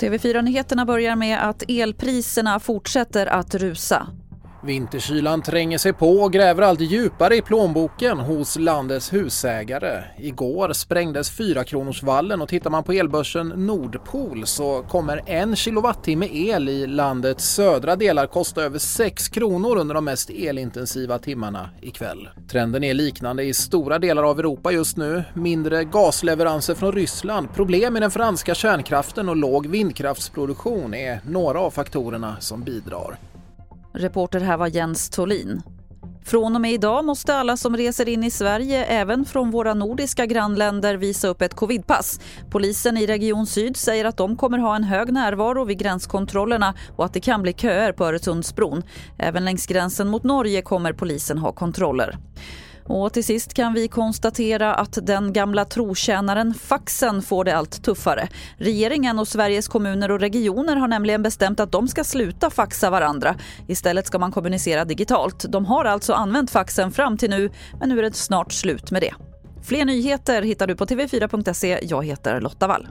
TV4-nyheterna börjar med att elpriserna fortsätter att rusa. Vinterkylan tränger sig på och gräver allt djupare i plånboken hos landets husägare. Igår sprängdes 4 vallen och tittar man på elbörsen Nordpol så kommer en kilowattimme el i landets södra delar kosta över 6 kronor under de mest elintensiva timmarna ikväll. Trenden är liknande i stora delar av Europa just nu. Mindre gasleveranser från Ryssland, problem med den franska kärnkraften och låg vindkraftsproduktion är några av faktorerna som bidrar. Reporter här var Jens Tolin. Från och med idag måste alla som reser in i Sverige, även från våra nordiska grannländer, visa upp ett covidpass. Polisen i Region Syd säger att de kommer ha en hög närvaro vid gränskontrollerna och att det kan bli köer på Öresundsbron. Även längs gränsen mot Norge kommer polisen ha kontroller. Och till sist kan vi konstatera att den gamla trotjänaren faxen får det allt tuffare. Regeringen och Sveriges kommuner och regioner har nämligen bestämt att de ska sluta faxa varandra. Istället ska man kommunicera digitalt. De har alltså använt faxen fram till nu, men nu är det snart slut med det. Fler nyheter hittar du på tv4.se. Jag heter Lotta Wall.